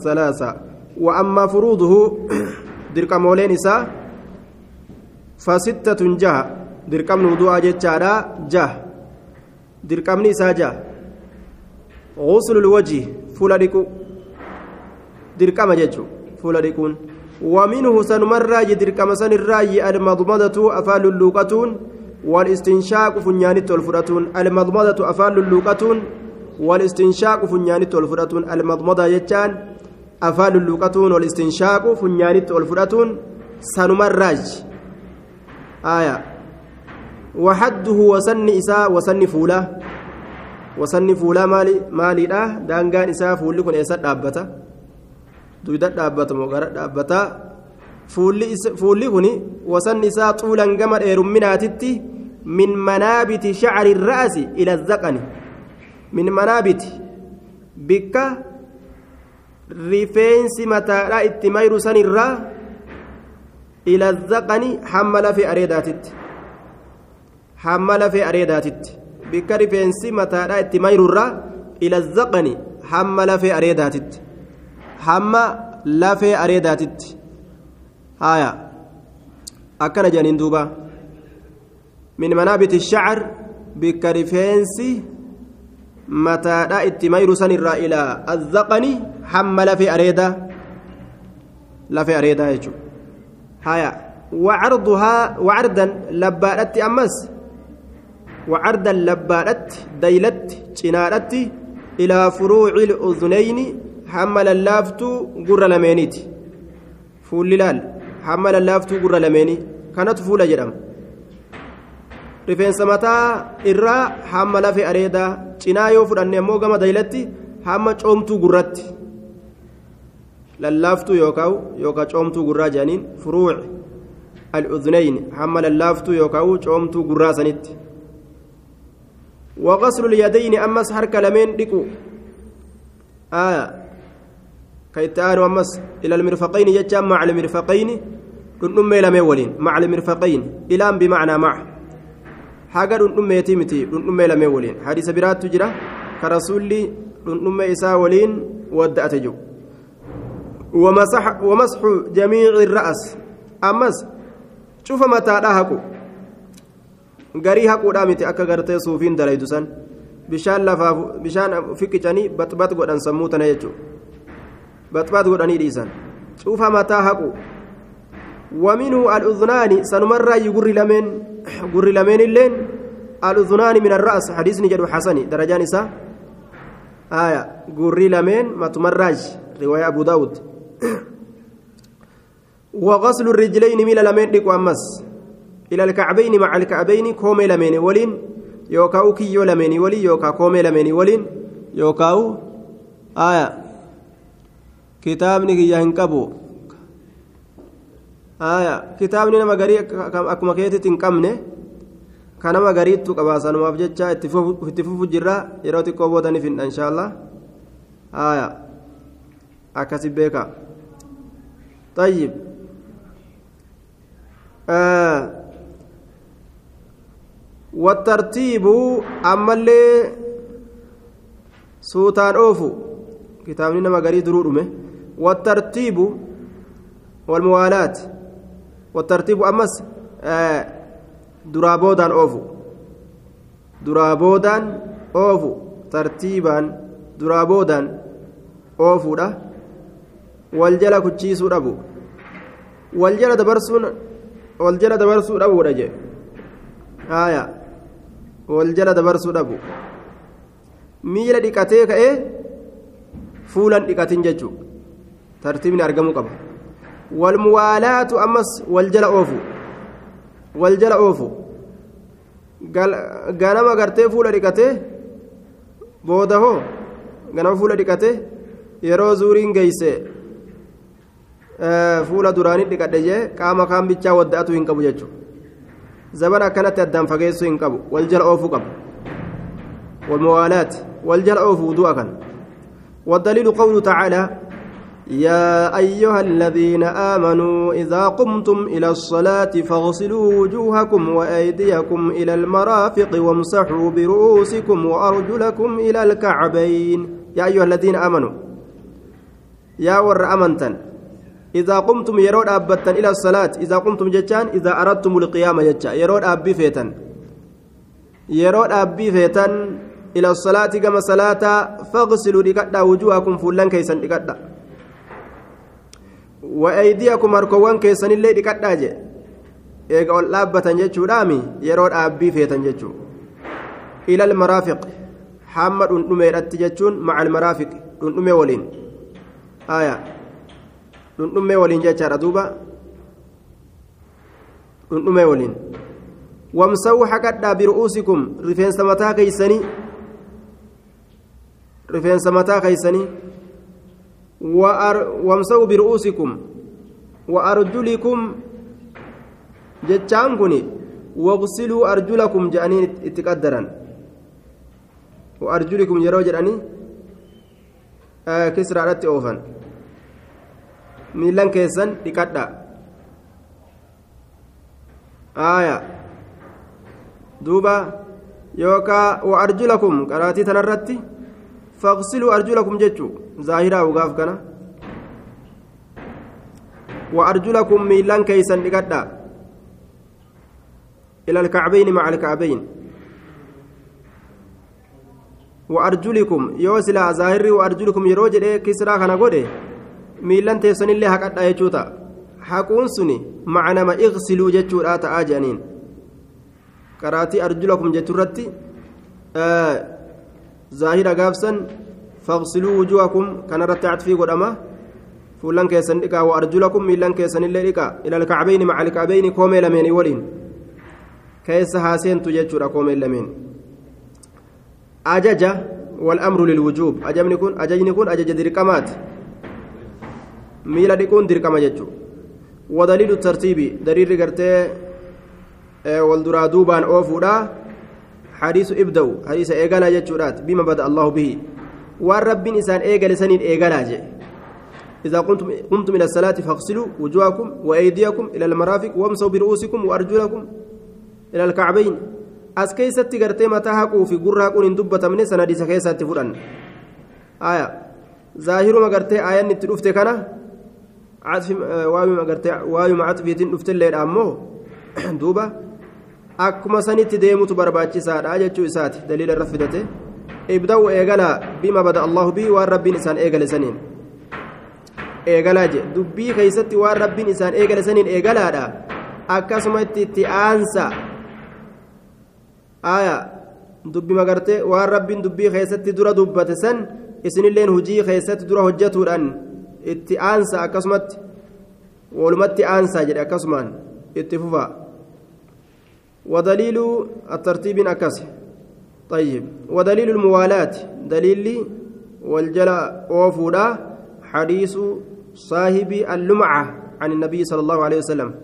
الثلاثة. وأما فروضه دركم ولين إساء فستة جه. دركم وضوء جتشارا جه. دركم نساء جه. غسل الوجه فلدكو دركم جتشو فلدكون ومنه سنمر دركم سن الراي المضمضة أفال اللوقتون والاستنشاق فنيانت الفراتون المضمضة أفال اللوقتون والاستنشاق فنيانت الفراتون المضمضة يجان أفال اللوقتون والاستنشاق فنيانت الفراتون سنمرج آية وحده وسن إساء وسن فولا وسن فولا مالي مالي لا دانغان إساء فولي كن إساء دابتا دويدا دابتا مغارا دابتا fuulli kun wasanni isaa xuulan gama dheerumminaatitti min manaabiti shacri ra'asi ila zaqani. Min manaabiti. Bikka rifeensi mataadha itti mayru sanirraa ila zaqani hamma lafee areedaatitti. Hamma lafee areedaatitti. Bikka rifeensi mataadha itti mayrurraa ila zaqani hamma lafee areedaatitti. Hamma lafee areedaatitti. Haya akkana jedhaniin duuba. Min manaabiti shacar bikka rifeensi mataadha itti mayru sanirraa ilaa azzaqani hamma lafee areedaa lafee areedaa jechuu haya wacarduhaa wacardan labbaadhatti ammas wacardan labbaadhatti daylatti cinaadhatti ilaa furuuci ludunayni hamma lallaaftuu gurra lameeniiti fuulli laal hamma lallaaftuu gurra lameeni kanatu fuula jedhama rifeensa mataa irraa hamma lafe areeda cinaa yoo fudhanne ammoo gama daylatti hamma coomtuu gurratti. Lallaaftuu yookaan yookaan coomtuu gurraa jedhaniin furuuc al-udhunayn hamma lallaaftuu yookaan coomtuu gurraa sanitti. Waqaslu liyadayni ammas harka lameen dhiqu. Aayaa ka itti aanu ammas ilal mirfaqayni jechaan macal mirfaqayni dhundhummee lameen waliin macal mirfaqayni ilaan bimacnaa maca حاجة دنمي تيمتي دنمي لمن ولين حديث برات تجرى كرسولي دنمي إسا ولين ودأت جو ومسح ومسح جميع الرأس أمس شوف متى دهكو garii haquudhaa miti akka gartee suufiin dalaydu san bishaan lafaaf bishaan fiqicanii baxbax godhan sammuu tana jechuudha baxbax godhanii dhiisan cufa mataa haqu waminuu al'uzunaani sanumarraa gurri lameen gurri lameen illeen al'uzunaani min arra'as hadiisni jedhu xasani darajaan isaa aya gurri lameen matumarraaj riwaaya abu daawud وغسل الرجلين ميل لمن ديكو أمس إلى الكعبين مع الكعبين كومي لمن ولين يوكاو كيو لمن ولي يوكا كومي لمن ولين يوكاو آية كتابني كي ينكبو آية كتابني نما غري أكما كيتي تنكمني kanama gariittu qabaasanumaaf jecha itti fufu jirra yeroo xiqqoo boodani finna insha allah aya akkasi beeka. طيب آه والترتيب أما اللي سوتان أوفو كتابنا ما قريد رودمه والترتيب والموالاة والترتيب أمس آه درابودان أوفو درابودان أوفو ترتيبا درابودان أوفو ده والجلا كتشيسو دبو والجلا دبرسون والجلا دبرسو دبو دجي آية والجلا دبرسو دبو miila dhiqatee ka'ee fuulan dhiqatin jechuu tartiibni argamuu qaba Walmuwaalaatu ammas waljala oofu waljala oofu ganama gartee fuula dhiqatee booda hoo ganama fuula dhiqatee yeroo zuuriin geeyse fuula duraanii dhiqadhe jee qaama kaan bichaa wadda'atu hin qabu jechuudha zaban akkanatti addaan fageessuu hin qabu wal jala oofuu qaba والموالاة والجلع وضوءا كان والدليل قوله تعالى يا أيها الذين آمنوا إذا قمتم إلى الصلاة فاغسلوا وجوهكم وأيديكم إلى المرافق وامسحوا برؤوسكم وأرجلكم إلى الكعبين يا أيها الذين آمنوا yaa warra amantan idaa qumtum yeroo dhaabbattan ila salaat idaa qumtum jechaan idaa aradtum ulqiyaama jecha yeroo dhaabbii feetan yeroo dhaabbii feetan ila salaati gama salaataa faqsiluu dhiqadhaa wujuhakum fuullan keeysan dhiqadha wa aydiyakum harkowwan keessanillee dhiqadhaa je eega ol dhaabbatan jechuudhaami yeroo dhaabbii feetan jechuu ila almaraafiq hamma dhundhumeedhatti jechuun maca almaraafiq dhundhume waliin aya dhundhume waliin jechaadha duuba dhundhume waliin wamsawuu haqadhaa biru'uusikum rifeensa mataa keeysanii rifeensa mataa keeysanii wamsa'u bir'uusikum وأرجلكم جتان كوني واغسلوا أرجلكم جاني اتقدرا وأرجلكم يرو جاني آه كسر على التوفن ميلان كيسن تقدا آية دوبا يوكا وأرجلكم قراتي تنرتي faqsiluu arjulakum jechuu zaahiraa ugaaf kana wa arjulakum miilan keeysan dhiqadha ila alkacbayni maca alkacbayn wa arjulikum yoo silaa zaahirri wa arjulikum yeroo jedhe kisraa kana godhe miilan teessanillee haqadha jechuu ta'a haquun suni maca nama iqsiluu jechuudha ta'aa jedhaniin qaraatii arjulakum jechuurratti zaahira gaafsan faqsiluu wujuhakum kanarratti catfii godhama fuulan keessan dhiqaa wa arjulakum miilan keessanillee dhiqaa ila alkacbayni maca alkacbayni koomee lameenii waliin keessa haaseentu jechuudha koomeen lameen ajaja والأمر للوجوب أجمني كن أججني كن أجج درقمات ميلا ديكون درقما جتشو ودليل الترتيب دليل قرتي والدرا دوبان أوفودا حديث ابدأوا حديث إيقالا جتشورات بما بدأ الله به والرب إنسان إيقال سنين إيقالا جي إذا قمتم قمتم إلى الصلاة فاغسلوا وجوهكم وأيديكم إلى المرافق وامسوا برؤوسكم وأرجلكم إلى الكعبين as keeysatti gartee mataa haquu fi gurra haquun hin dubbatamne sanadiisa keessatti fudhan aya zaahiruma gartee aayanni itti dhufte kana waayuma caxfiitiin dhuftelleedha ammoo duuba akkuma sanitti deemutu barbaachisaadha jechuu isaati daliila irra fidate ibda'u eegalaa bima bada allahu bii waan rabbiin isaan eegale saniin eegalaa je dubbii keeysatti waan rabbiin isaan eegale saniin eegalaadha akkasuma itti aansa aya dubbi magartee waan rabbiin dubbii keessatti dura dubbate san isinilleen hujii keessatti dura hojjetuudhaan itti aansa akkasumatti walumatti aansaa jedhe akkasumaan itti fufa ودليل الترتيب أكس طيب ودليل الموالاة دليل والجلاء وفودا. حديث صاحب اللمعة عن النبي صلى الله عليه وسلم.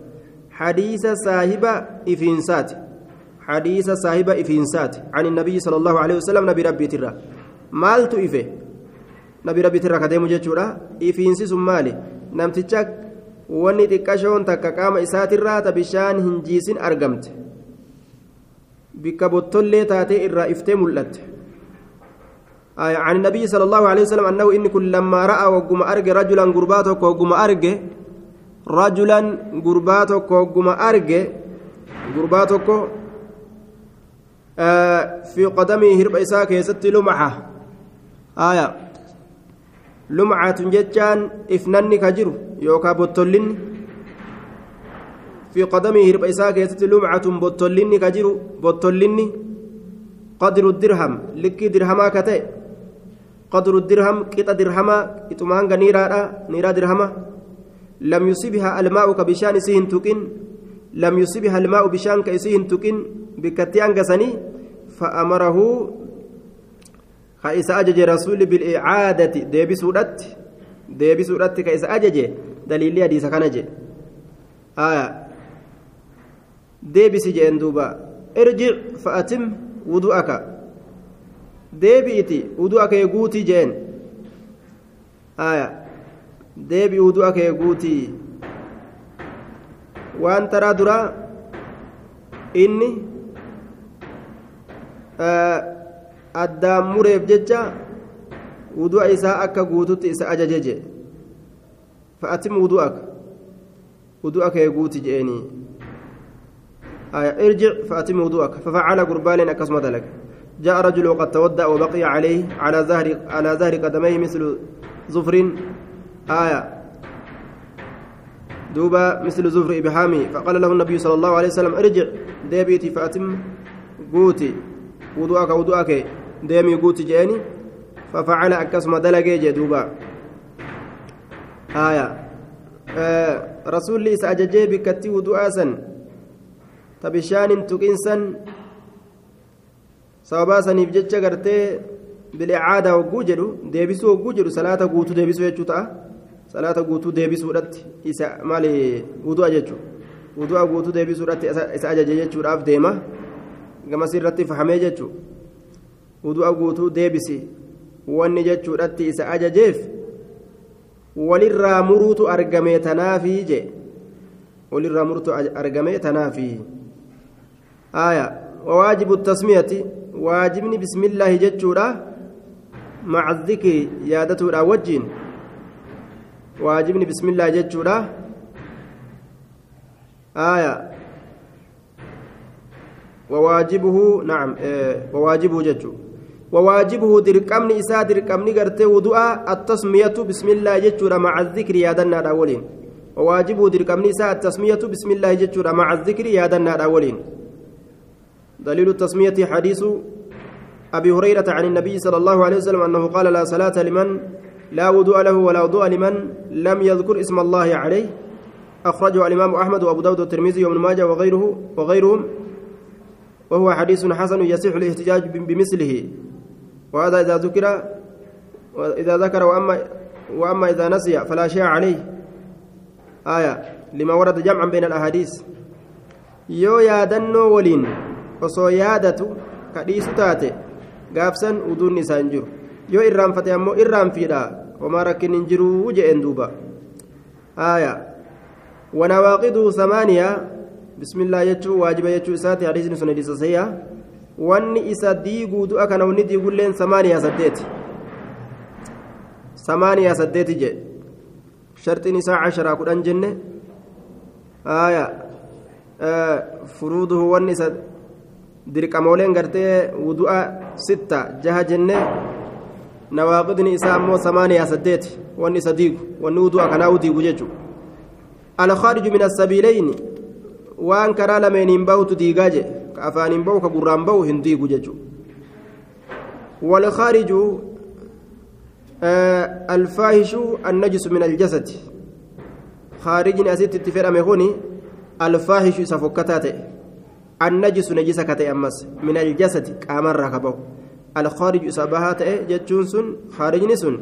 حديث صاحب إفنسات حديث صاحب إفنسات عن النبي صلى الله عليه وسلم. نبي ربي ترى. مالت إفه؟ نبي ربي ترى كديم جتشورا إفنسي سمالي. نمتشك wanni xiqqashoon takka qaama isaatirraa ta bishaan bikka bottollee taatee irraa iftee mul'atte عن النبي صلى الله عليه وسلم أنه إن كل لما رأى وقم أرجع رجلا قرباتك وقم أرجع رجلا قرباتك وقم أرجع قرباتك في قدمه هرب إساك يست لمعة. آية. لمعة جتان إفنان كجر يوكا بطلين في قدمه هرب إساك يست لمعة بطلين كجر بطلين قدر الدرهم لكي درهما كتئ. قدر الدرهم قطع درهما إتمان نيرا نيرا درهما. لم يصيبها الماء كبشان سيهن تكن لم يصيبها الماء بشان كيسيهن تكن بكتيان قسني فأمره كيس أجج رسول بالإعادة. ديبي سودت ديبي سودت كيس أجج. دليل حديث كان جي ديبي سجين دوبا ارجع فأتم وضوءك deebi'iti udu'a kee guutii jeen aya deebi'i udu'a kee guutii waan taraa duraa inni addaan mureef jecha udu'a isaa akka guututti isa ajaje je فأتم وضوءك وضوءك يقوت جئني آية ارجع فأتم وضوءك ففعل قربان أكسمت لك جاء رجل وقد تودأ وبقي عليه على ظهر على ظهر قدميه مثل زفر. آية. دوبا مثل زفر إبهامي. فقال له النبي صلى الله عليه وسلم ارجع ديبيتي فأتم قوتي. وضوءك وضوءك. ديمي قوتي جاني ففعل أكسم دلقي جدوبا آية. آه رسول لي سأججي بكتي وضوء ta bishaaniin tuqiinsan sababaa saniif jecha gartee bilcaada hogguu jedhu deebisuu hogguu jedhu salaata guutuu deebisuu jechuu ta'a. Salaata guutuu deebisuudhatti isa maali wudu'a jechuudha wudu'a guutuu deebisuudhatti isa ajaje jechuudhaaf deema. Gamasi irratti fahamee jechuudha wudu'a guutuu deebisi wanni jechuudhatti isa ajajeef walirraa muruutu argame tanaafii je walirraa muruutu argame tanaafii tanaafii aaya wawaajibu tasmiyati waajibni bismillaahi jechuudha maca dikri yaadatuudha wajjiin waajibni bismillaahi jechuudha آية. وواجبه نعم إيه وواجبه ججو وواجبه درقمني إسا درقمني قرتي وضوء التسمية بسم الله ججو مع الذكر يا دنا الأولين وواجبه درقمني إسا التسمية بسم الله ججو مع الذكر يا دنا الأولين دليل التسمية حديث أبي هريرة عن النبي صلى الله عليه وسلم أنه قال لا صلاة لمن لا وضوء له ولا وضوء لمن لم يذكر اسم الله عليه. أخرجه الإمام أحمد وأبو داود والترمذي وابن ماجه وغيره وغيرهم. وهو حديث حسن يصح الاحتجاج بمثله. وهذا إذا ذكر إذا ذكر وأما وأما إذا نسي فلا شيء عليه. آية لما ورد جمعا بين الأحاديث. يو يادنو ولين. Osoo yaadatu kadhiisu taate gaafsan uduunni isaa hin jiru yoo irraanfate ammoo irraanfiidha homaa rakkin hin jiruu je'een duuba aya wanawaaqiduhu samaaniya bismillah jechuu waajiba jechuu isaati hadiisni sun hadiisa sayya wanni isa diiguu du'a kana wanni diigulleen samaaniyaa saddeeti samaaniyaa saddeeti jedhe sharxiin isaa casharaa kudhan jenne aya furuuduhu wanni isa dirqamooleen gartee wudu'a sitta jaha jenne nawaaqidni isaa ammoo samaaniyaa saddeeti wanni isa diigu wanni wudu'a kanaa u diigu jechu alkhaariju min assabiileyni waan karaa lameeniin bahutu diigaa je ka afaaniin bahu ka gurraan bahu hin diigu jechu والخارج آه الفاحش النجس من الجسد خارج أسيت تفرم هوني الفاحش سفكتاته النجس نجس أمس. من الجسد كامر ركبه. الخارج سبهات جتشون سن خارج نسن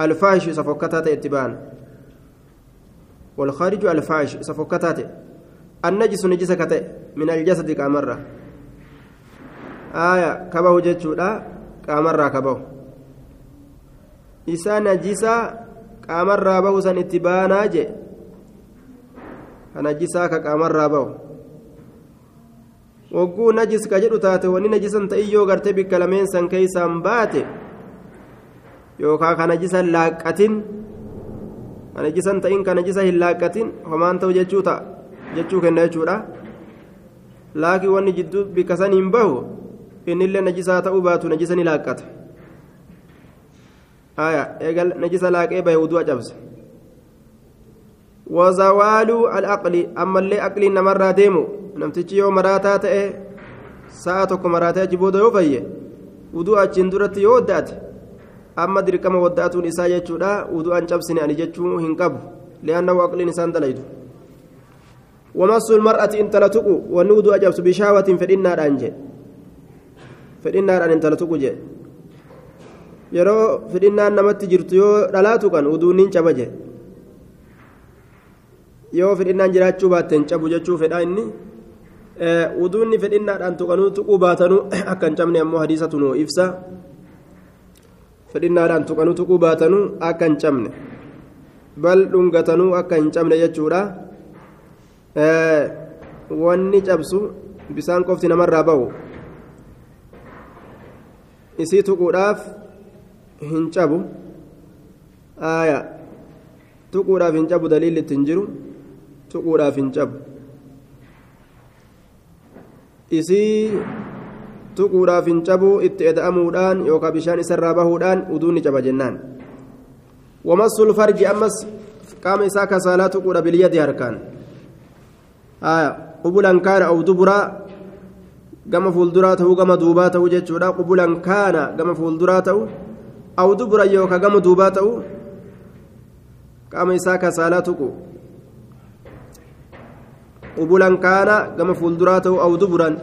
الفاحش سفكتات اتبان والخارج الفاحش سفكتات النجس نجس كتئ. من الجسد كامر آية كبه جتشودا كامر ركبه. إسا نجسا كامر رابه سن اتبانا جي نجسا كامر رابه wagguu najis ka jedhu taate wanni najisan ta'ii yoo gartee bikka lameen san keeysaan baate yookaan ka najisan laaqqatin ka najisan ta'in ka najisa hin laaqqatin homaan ta'u jechuu ta'a jechuu kenna jechuudha laakii wanni jidduu bikka saniin bahu innillee najisaa ta'uu baatu najisa ni laaqqata eegal najisa laaqee bahe wudu'a cabse وزوال العقل أما اللي maraataa ta'e sa'a tokko maraataa achi booda yoo fayye uduu achiin duratti yoo waddaate amma dirqama wadda'atuun isaa jechuudha udu'aan cabsine ani jechuu hin qabu li'aannahu aqliin isaan dalaydu ومس المرأة إن تلتقوا والنود أجبس بشاوة فإنها أنجي فإنها أن تلتقوا جي yeroo fidhinnaan namatti jirtu yoo dhalaatu kan uduun hin caba je yoo fidhinnaan jiraachuu baatte hin cabu jechuu fedha inni uduunni fedhinnaadhaan tuqanuu tuquu baatanuu akka hin cabne ammoo hadiisatu nuu ibsa fedhinnaadhaan tuqanuu tuquu baatanuu akka hin cabne bal dhungatanuu akka hin cabne jechuudha wanni cabsu bisaan qofti namarraa bahu isii tuquudhaaf hin cabu tuquudhaaf hin cabu daliilli ittiin jiru tuquudhaaf hin cabu isii tuquudhaaf hin cabu itti eda'amuudhaan yookaan bishaan isarraa bahuudhaan uduun ni caba jennaan wamassul farji ammas qaama isaa kasaalaa tuquudha bilyadi harkaan qubulan kaana aw duburaa gama fuulduraa ta'uu gama duubaa ta'uu jechuudha qubulan kaana gama fuulduraa ta'uu aw dubura yookaan gama duubaa ta'uu qaama isaa kasaalaa tuqu qubulan kaana gama fuulduraa ta'uu aw duburan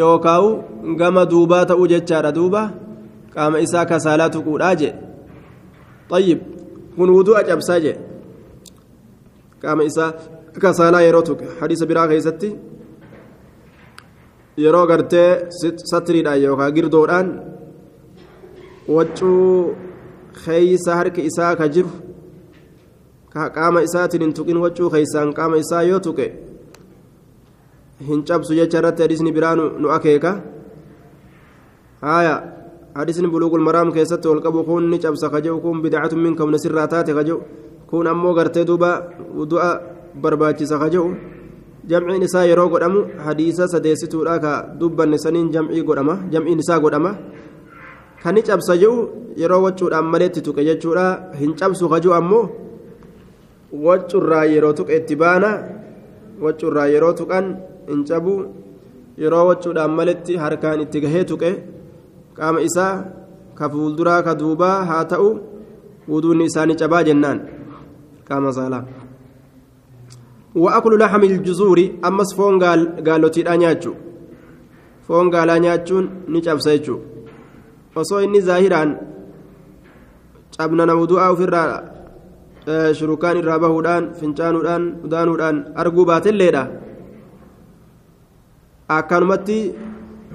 yookaan gama duubaa ta'uu jechaadha duuba qaama isaa kasaalaa tuquudhaa jee طيب kun wudu'a cabsaa jee qaama isaa kasaalaa yeroo tuqe hadiisa biraa keessatti yeroo gartee satiriidhaan yookaan girdoodhaan waccuu keeysa harki isaa ka jiru qaama isaatiin hin tuqin waccuu keeysaan qaama isaa yoo tuqe hin cabsu jecha irratti hadisni biraa nu akeeka haaya hadisni buluugul maraam keessatti ol qabu kun ni cabsa ka jedhu kun bidacatu min kamna sirraa taate ka jedhu kun ammoo gartee duuba du'a barbaachisa ka jedhu jamciin isaa yeroo godhamu hadiisa sadeessituudha ka dubbanne saniin jamcii godhama jamciin isaa godhama kan cabsa jedhu yeroo waccuudhaan maleetti tuqe jechuudha hin cabsu ka jedhu ammoo waccurraa yeroo tuqe itti baana waccurraa yeroo tuqan in cabuu yeroo wachuudhaan maletti harkaan itti gahee tuqe. Qaama isaa ka fuulduraa ka duubaa haa ta'u wuduunni isaanii cabaa jennaan. Qaama saalaa wa'akulu laxami iljuzuuri ammas foon gaalotiidhaa nyaachu. Foon gaalaa nyaachuun ni cabsa jechuu. Osoo inni zaahiraan cabnana wudu'aa ofirraa eh, shurukaan irraa bahuudhaan fincaanuudhaan udaanuudhaan arguu baatelleedha. Akkanumatti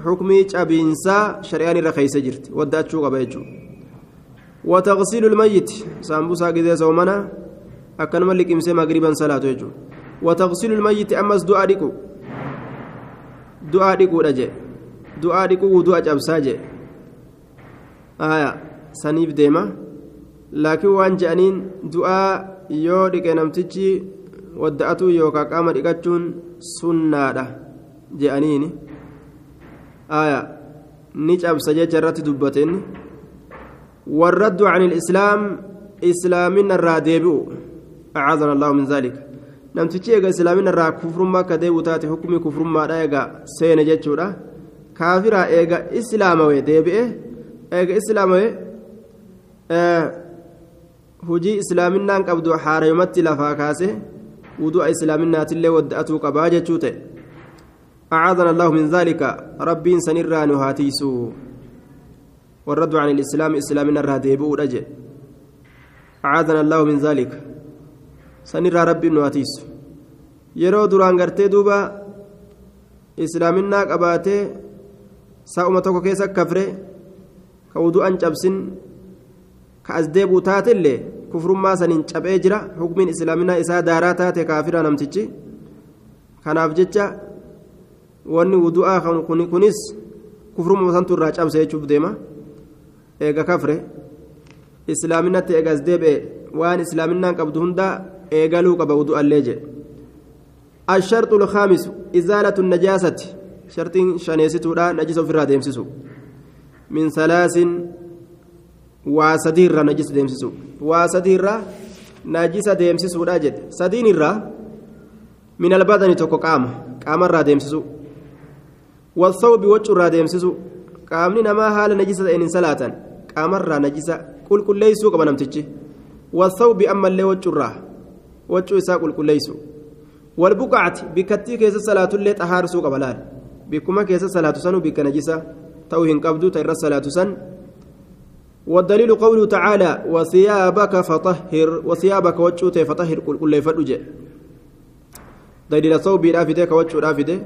xukmii cabiinsaa shari'aan irra keeysa jirti. Waddaachuu qaba jechuudha wataqsiilu lmayyiti. Saambusaa gizee soomana akkanuma liqimsee magriban salaatu jechuudha. Wataqsiilu lmayyiti ammas du'aa dhiqu. Du'aa dhiquudha jee. Du'aa dhiquu du'a cabsaa jee. Saniif deema. Laakiin waan je'aniin du'aa yoo dhiqe namtichi wadda'atu yookaan qaama dhiqachuun sunnaadha je'aniini ni cabsa jecha irratti dubbateen. Warraddu can islaam islaamina irraa deebi'u. Acaadana allahu min zaalika namtichi eega islaamina irraa kufrummaa akka deebi'u taate hukumii kufrummaadha eega seene jechuudha. Kaafiraa eega islaamawe deebi'e eega islaamawe hujii islaaminaan qabdu haarayumatti lafaa kaase wudu'a islaaminaatillee wadda'atuu qabaa jechuu ta'e أعاذنا الله من ذلك ربي سنرى نهاتيسو والرد عن الإسلام إسلامنا الرهديبو رجع أعاذنا الله من ذلك سنرى ربي نهاتيسو yeroo duraan gartee duuba islaaminaa qabaatee sa'uma tokko keessa kafre ka wudu'an cabsin ka as deebuu taatellee kufrummaa saniin cabee jira hukmiin islaaminaa isaa daaraa taate kaafira namtichi kanaaf jecha wanni wudu'aa kunis kufruma santu irraa cabse jechuuf deema eega kafre islaaminatti eega as deebi'e waan islaaminaan qabdu hunda eegaluu qaba wudu'allee jedhe الشرط الخامس إزالة النجاسة شرط شنيستو لا نجس في الرادمسسو من ثلاث وسدير نجس ديمسسو وسدير نجس ديمسسو لا جد من البدن توكو قام قام الرادمسسو والثوب وجه الرادمسسو qaamni namaa haala najisa ta'een hin salaatan qaamarraa najisa qulqulleeysuu qaba namtichi wasawbi ammallee waccurraa waccuu isaa qulqulleeysu walbuqacati bikkattii keessa salaatullee xahaarsuu qaba laal bikkuma keessa salaatu sanuu bikka najisa ta'uu hin qabdu ta irra salaatu san والدليل قوله تعالى وثيابك فطهر وثيابك وجوته فطهر قل قل فدج دليل صوبي رافده كوجو رافده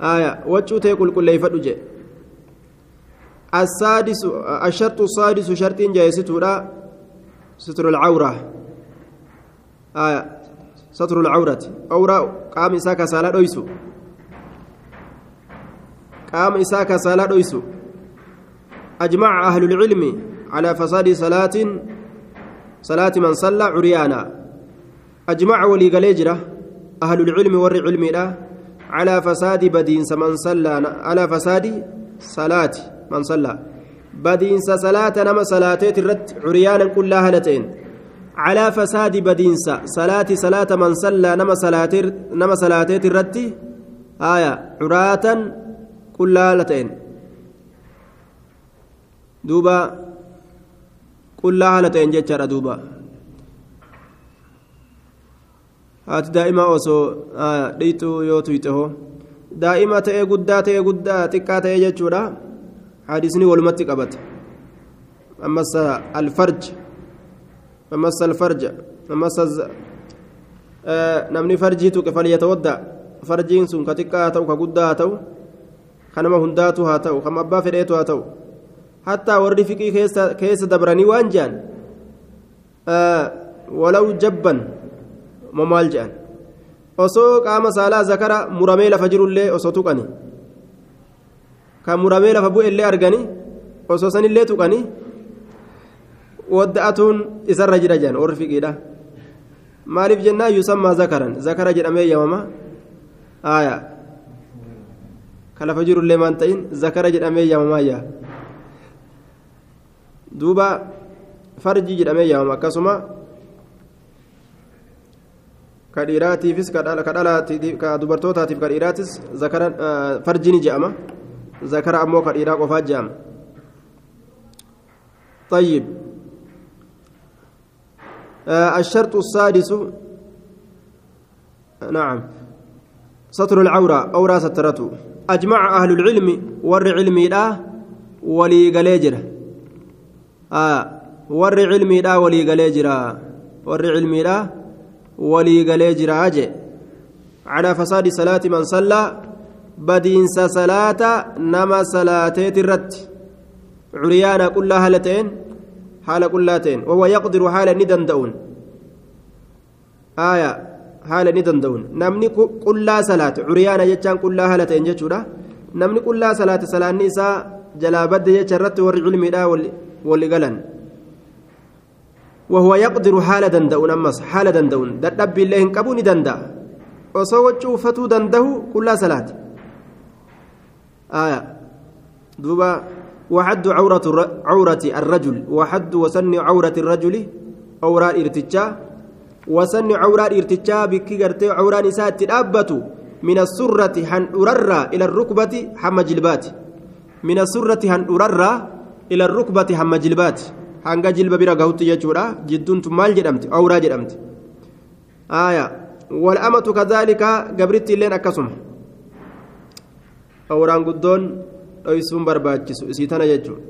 آية وجوته قل قل فدج السادس الشرط السادس شرط جائزته ستر العورة. آية ستر العورة. أورا قام إساك سالا دويسو. قام إساك سالا دويسو. أجمع أهل العلم على فساد صلاة صلاة من صلى عريانا. أجمع ولي أهل العلم ور علمي لا على فساد بدين من صلى على فساد صلاة من صلى. بدين صلاة نما صلاتي الرد عريانا كلها هلتين على فساد بدين صلاة صلاة من صلى نما صلاتي نما صلاتي الرد آية عراة كلها هلتين دوبا كلها هلتين جتشر دوبا. Haati daa'ima osoo dhiituu yoo tuyxe hoo daa'ima ta'ee guddaa ta'ee guddaa xiqqaa ta'ee jechuudha hadisni walumatti qabata ammas alfarj ammas alfarja ammas namni farjii tuqe falyatawadda farjiin sun ka xiqqaa haa ta'u ka guddaa haa ta'u ka nama hundaatu haa ta'u kan abbaa fedheetu haa ta'u hattaa warri fiqii keessa dabranii waan jehan walaw jabban moo maal jedhan osoo qaama saalaa zakara muramee lafa jirullee osoo tuqani kan muramee lafa bu'ellee argani osoo sanillee tuqani wadda'atuun isarra jira jedhan warri fiqiidha maaliif jennaa yusammaa zakaran zakara jedhamee yamama aayaa ka lafa jirullee maan ta'in zakara jedhamee yamamaayyaa duuba farjii jedhamee yamama akkasuma ka dhiiraatiifis ka dubartootaatiif ka dhiiraatis zakara farjini je'ama. Zakara ammoo ka dhiiraa qofaa je'ama. طيب آه الشرط السادس نعم ستر العورة أورا سترته أجمع أهل العلم ور علمي لا ولي قليجرة آه ور علمي لا ولي قليجرة ور علمي لا ولي قليجرة أجي على فساد صلاة من صلى بدينس صلاة نما صلاتي الرد عريانا كلها هالتين حال كلاتين وهو يقدر حال ندندون آية حال ندندون نمني كلها صلاة عريانا يجان كلها هالتين جتشورا نمني كلها صلاة صلاة نساء جلا بد يجرت والعلم لا واللي قلن وهو يقدر حال دندون أمس حال دندون دب الله كبوني دندا وصوت شوفتو دنده كلها صلاة آية. دوبا وحد عورة عورة الرجل. وحد وسن عورة الرجل عورة إرتجا. وسن عورة إرتجا بكي قرتي عورة نساء تدابة من السرة هن أررى إلى الركبة حم جلبات. من السرة هن أررى إلى الركبة حم جلبات. Hanga jilba bira gahutti jechuudha jidduuntu maal jedhamti awraa jedhamti aya wal'amatu kadaalika gabritti illeen akkasuma awraan guddoon dhoysuun barbaachisu isii tana jechuudha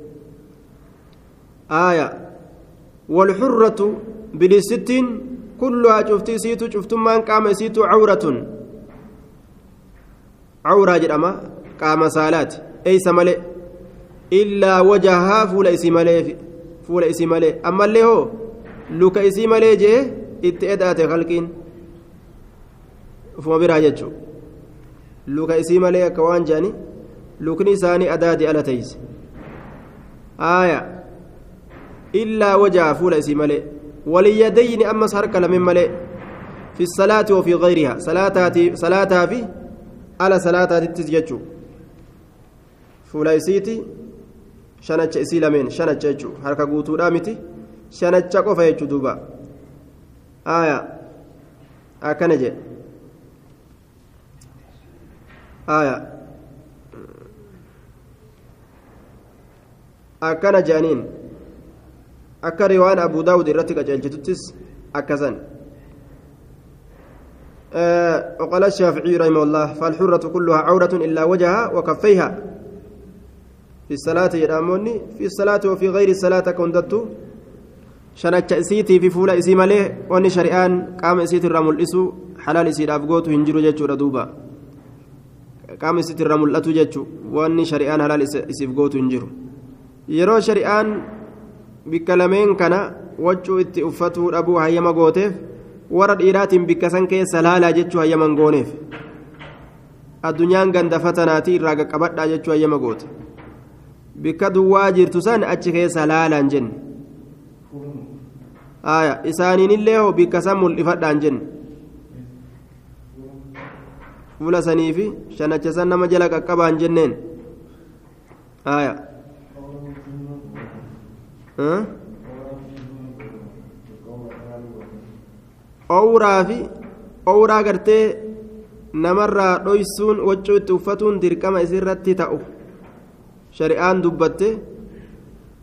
aya walxurratu bilisittiin kulluhaa cufti isiitu cuftummaan qaama isiitu cawratun cawraa jedhama qaama saalaati eeysa malee illaa wajahaa fuula isii malee fuula isii malee ammallee hoo luka isii malee jee itti eda'ate halqiin ufuma biraa jechuudha luka isii malee akka waan jedhani lukni isaanii adaadi ala teeyse aaya illaa wajaa fuula isii malee waliyyadayni ammas harka lameen malee fi salaati wafii gayrihaa salaataa fi ala salaataatittis jechuu fuula isiiti shanacha isii lameen shanacha jechuun harka guutuudhaa miti shanacha qofa jechuun duuba aayaa akkana jedhe aayaa akkana jedhaniin akka riwaan abu daawud irratti qajeelchituttis akkasan وقال الشافعي رحمه الله فالحرة كلها عورة إلا وجهها وكفيها في الصلاة يداموني في الصلاة وفي غير الصلاة كندتو شنچ اسيتي في فولا اسي مالي وني شريان قام اسيتي الرمل اسو حلال اسي دافغوتو هنجرو جچو دوبا قام اسيتي الرمل اتو جچو وني شريان حلال اسي فغوتو هنجرو yeroo shari'aan bikka lameen kana waccuu itti uffatuu dhabuu hayyama gooteef warra dhiiraatiin bikka san keessa laalaa jechuu hayyaman gooneef addunyaan ganda fatanaatii irraa qaqqabadhaa jechuu hayyama goote Bikka duwwaa jirtu san achi keessa laalaan jenne. Isaaniinillee hoo bikka san mul'ifadhaan jenne. Fuula sanii fi shanacha san nama jala qaqqabaan jenneen. Owraa fi owraa gartee namarraa dhoysuun waccuu itti uffatuun dirqama isirratti ta'u shari'aan dubbatte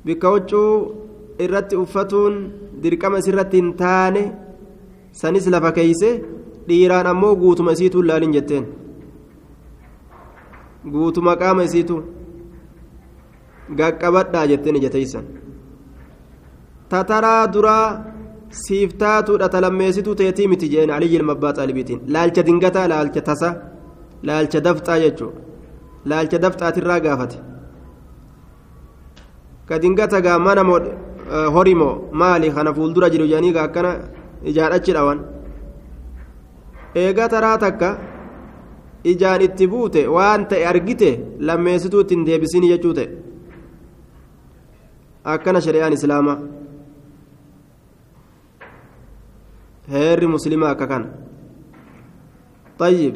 bikka waccuu irratti uffatuun dirqama isirratti hin taane sanis lafa keeyse dhiiraan ammoo guutuma isiituu laalin jetteen. Guutuma qaama isiitu gaqqabadhaa jetteen ijateysan tataraa duraa siif taatuudha talammeessituu teetii miti jeen aliyyi ilma abbaa xaalibiitiin. Laalcha dingataa laalcha tasa laalcha dafxaa jechuudha. Laalcha dafxaatirraa gaafate ka dingata gaa mana horimoo maali kana fuuldura jiru jedhanii gaa akkana ijaadhachi dhawan eegaa taraa takka ijaan itti buute waan ta'e argite lammeessituu ittiin deebisin jechuu ta'e akkana shari'aan islaamaa heerri muslimaa akka kana طيب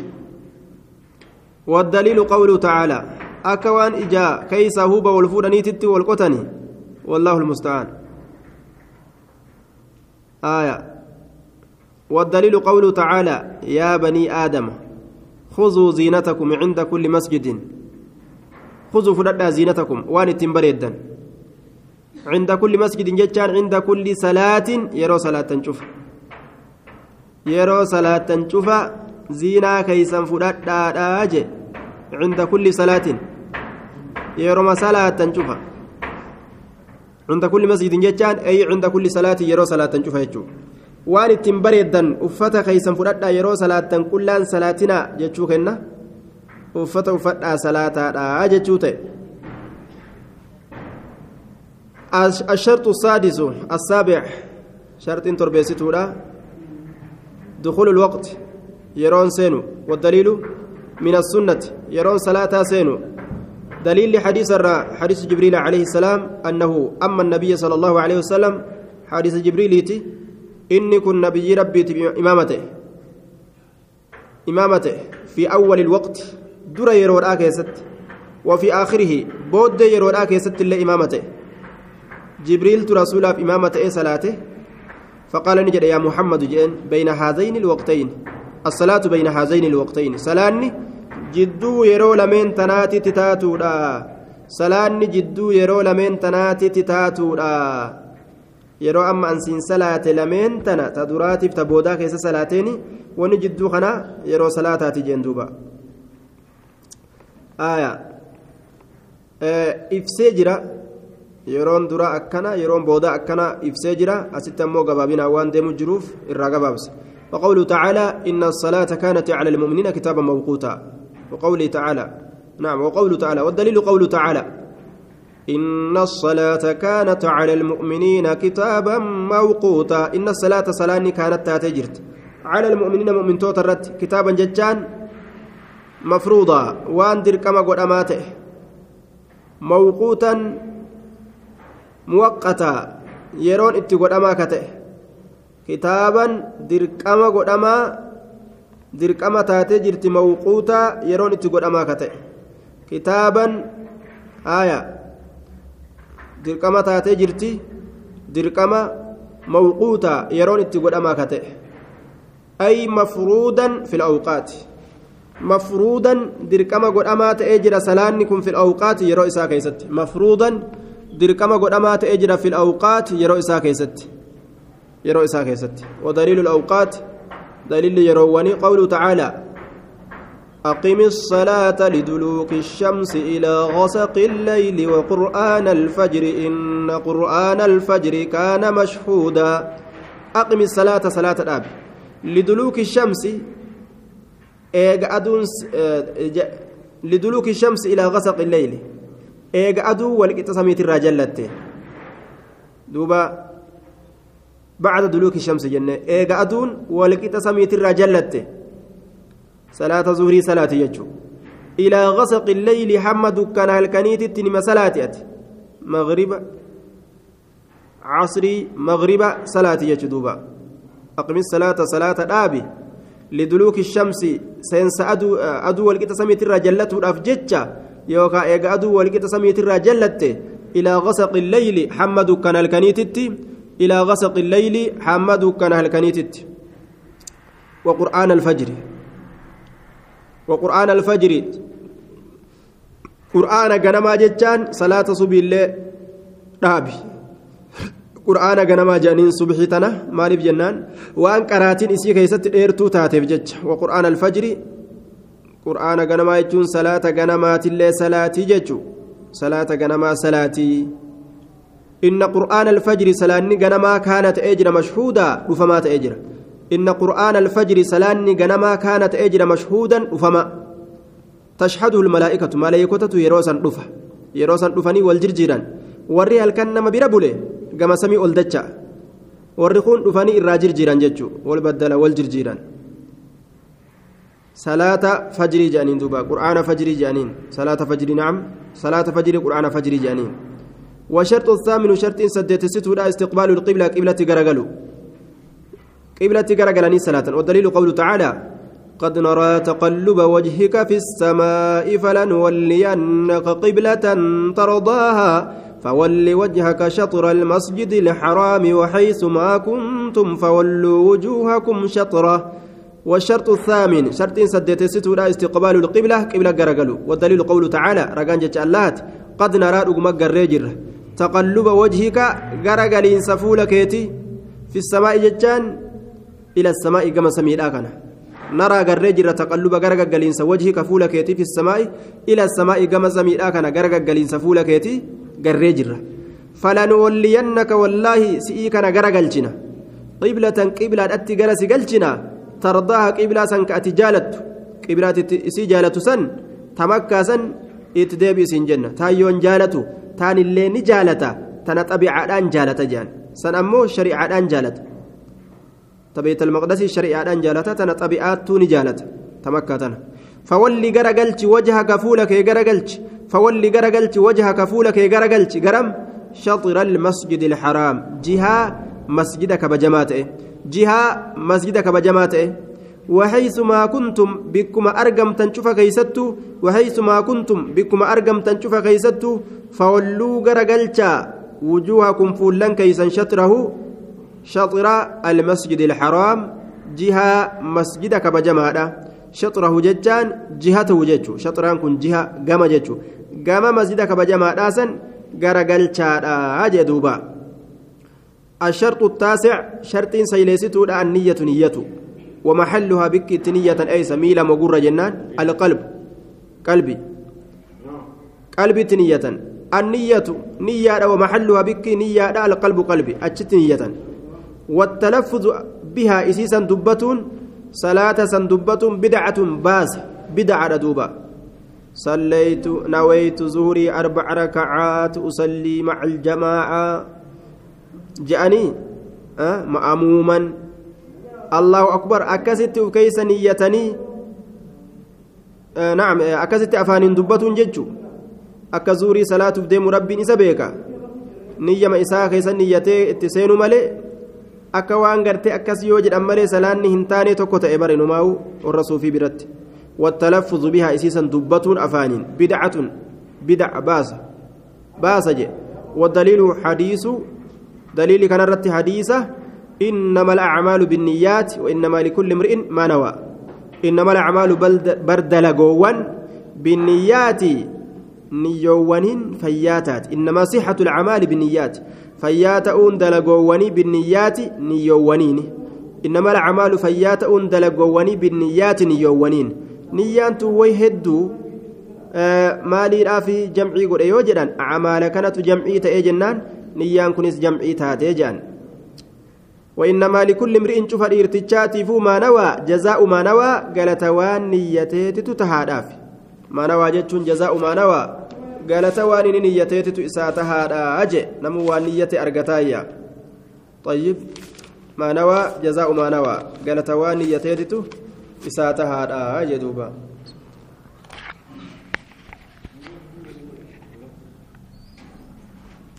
والدليل قوله تعالى أكوان إجا كيس هوبا والفودني تتي والقتني والله المستعان آية والدليل قوله تعالى يا بني آدم خذوا زينتكم عند كل مسجد خذوا فلدا زينتكم وان تنبريدا عند كل مسجد جتان عند كل صلاة يرى صلاة شوف yeroo salaatan cufa. Ziinaa keeysan fudhadhaadhaa je cinda kulli salaatin. Yeroma salaatan cufa cinda kulli masjidin jechaan ay cinda kulli salaatin yeroo salaatan cufa jechuu waan ittiin bareeddan uffata keeysan fudhadhaa yeroo salaatan qullaan salaatinaa jechuu kenna uffata uffadhaa salaataadhaa jechuu ta'e الشرط السادس السابع شرط تربيستودا دخول الوقت يرون سينو والدليل من السنة يرون صلاة سينو دليل لحديث الرا حديث جبريل عليه السلام أنه أما النبي صلى الله عليه وسلم حديث جبريل إني كن نبي ربي إمامته. إمامته. في أول الوقت در يرون آكيست وفي آخره بود يرون آكيست إلا إمامته. جبريل رسول إمامته صلاته؟ فقال نجد يا محمد جين بين هذين الوقتين. الصلاة بين هذين الوقتين. سلاني يرو لمن تناتي تتاتو دا سلاني جدو يرو لمن تناتي تتاتو دا يرو أما أنسين صلاة لمن تنا تدراتي تبودا كيس صلاتين وني جدو خنا يرو صلاتاتي جين دوبا آية آه إفسي جرا yeroon dura akkana yeroon booda akkana ibsee jira. Asitti ammoo gabaabinaa waan deemu jiruuf irraa gabaabse. وقوله تعالى إن الصلاة كانت على المؤمنين كتابا موقوتا وقوله تعالى. نعم وقوله تعالى والدليل قوله تعالى. إن الصلاة كانت على المؤمنين كتابا موقوتا. إن الصلاة صلاة كانت تاتجرت على المؤمنين مؤمن توترت كتابا ججان مفروضا. وان دركما قد أماته. موقوتا yeroon itti godhamaa ka ta'e kitaaban dirqama godhamaa dirqama taatee jirti mawquutaa yeroon itti godhamaa ka ta'e kitaaban haaya dirqama taatee jirti dirqama mawquutaa yeroon itti godhamaa ka ta'e ay mafruudan fil awqaati mafruudan dirqama godhamaa ta'ee jira salaanni kun fil awqaati yeroo isaa keessatti mafruudan dirqama godhamaa ta'ee jira fil yeroo isaa keessatti yeroo isaa keessatti ودليل الأوقات دليل يرواني قوله تعالى أقم الصلاة لدلوك الشمس إلى غسق الليل وقرآن الفجر إن قرآن الفجر كان مشهودا. أقم الصلاة صلاة الأب. لدلوك الشمس أدون لدلوك الشمس إلى غسق الليل. eega aduu walqixa samiitirraa duluuki shamsi jenne eega aduun walqixa samiitirraa jallatte salaata zuhrii salaati jechuu ilaa gasaqi illeyli hamma dukkana halkaniititti nima salaati ati magriba عصري مغرب صلاة يجدوبا أقم الصلاة صلاة دابي لدلوك الشمس سينس أدو أدو والقيت سميت الرجلة الأفجتة يوكا إيغا أدو والقيت سميت الرجلة إلى غسق الليل حمد كان الكنيتت إلى غسق الليل حمد كان الكنيتت وقرآن الفجر وقرآن الفجر قرآن غنما جتان صلاة صبي الليل dhaabi qur'aana ganamaa jedhaniin subxii tana maaliif jennaan waan qaraatiin isii keessatti dheertuu taateef jecha waqur'aana alfajri qur'aana ganamaa jechuun salaata ganamaatillee salaatii jechuu salaata ganamaa salaatii ta'ee jira mashhuudaa dhufamaa ta'ee jira inna qur'aana alfajri salaanni ganamaa kaana ta'ee jira mashhuudan dhufama tashhaduhu almalaa'ikatu maleeykotatu yeroo san dhufa yeroo san dhufanii wal jirjiiran warri halkan nama bira bule gama samii ol dacha warri kun dhufanii irraa jirjiiran jechuu wal baddala wal jirjiiran salaata fajrii jedhaniin duuba qur'aana fajrii jedhaniin salaata fajrii naam salaata fajrii qur'aana fajrii jedhaniin والشرط الثامن شرط سدت ستودا استقبال القبلة قبلة غرغلو قبلة غرغلني صلاة. والدليل قوله تعالى قد نرى تقلب وجهك في السماء فلنولينك قبلة ترضاها فول وجهك شطر المسجد الحرام وحيث ما كنتم فولوا وجوهكم شطرة. والشرط الثامن شرط saddeettessuudha استقبال القبلة قبلة garagaluu والدليل قوله تعالى ragaan jecha قد نرى رقم الرجل تقلب وجهك garagaluu fuula keetii في السماء جتان إلى السماء كما سميدا كان نرى غرجل تقلب غرغلين وجهك فولكيتي في السماء إلى السماء كما سميدا كان غرغلين سفولكيتي غرجل فلنولينك والله سئيكنا غرغلچنا قبلة قبلة أتي غرس غلچنا ترضاها قبلة سنك أتجالت قبلة إسي جالت سن. تمكى سن. إتدابي سن جنة تايون جالتو تان اللي نجالتا تنا طبيعة جالتا جان سن أمو شريعة جالت تبيت المقدس شريعة جالتا تنا طبيعات نجالتا تمكى تنا فولي غرغلت وجهك فولك غرغلت فولي غرغلت وجهك فولك غرغلت غرم شطر المسجد الحرام جهة مسجدك بجماته جهة مسجدك بجماته وحيث ما كنتم بكما أرقم تنشف كيستو وحيث ما كنتم بكما أرقم تنشف كيستو فولوا غرقلتا وجوهكم فولن كيسا شطره شطر المسجد الحرام جهة مسجدك بجماته شطره ججان جهته ججو شطران كن جهة قام ججو قام مسجدك بجماته سن غرقلتا أجدوبا الشرط التاسع شرط سيليستو النية نيته ومحلها بك نية أي سميلة مقرة جنان القلب قلبي قلبي نية النية نية ومحلها بك نية القلب قلبي أجت نية والتلفظ بها إسيسا دبة صلاة سندبة بدعة باس بدعة دوبة صليت نويت زهري أربع ركعات أصلي مع الجماعة. جاءني أه مأموما. الله أكبر أكست كيس نيتني آه نعم أكست أفان دبة ججو أكزوري صلاة بديم ربي نسبيكا نية ما إساء كيس نيتي اتسين ملي akka waan gartee akkas yoo jedhan malee salaanni hin taane tokko ta'e bare numaa'u warra suufii biratti. والتلفظ بها اسيسا دبة افانين بدعة بدع باس باس جي والدليل حديث دليل كان رت حديثة إنما الأعمال بالنيات وإنما لكل امرئ ما نوى. إنما الأعمال بردلقوان بالنيات نيوان فياتات. إنما صحة الأعمال بالنيات. فياتؤون دلقواني بالنيات نيوانين. إنما الأعمال فياتؤون دلقواني بالنيات نيوانين. way hedduu maaliidhaaf jamcii godhe yoo jedhan acmaala kanatu jamcii ta'ee jennaan niyyaan kunis jamcii taatee jedhan وإنما لكل امرئ شوف الارتجاتي فو ما نوى جزاء ما نوى قالت وان نيتيت تتهاداف ما نوى جتشون جزاء ما نوى قالت وان نيتيت إساتها أجي نمو نيتي أرقتايا طيب ما نوى جزاء ما نوى قالت وان نيتيت isaa tahaadha jedhuuba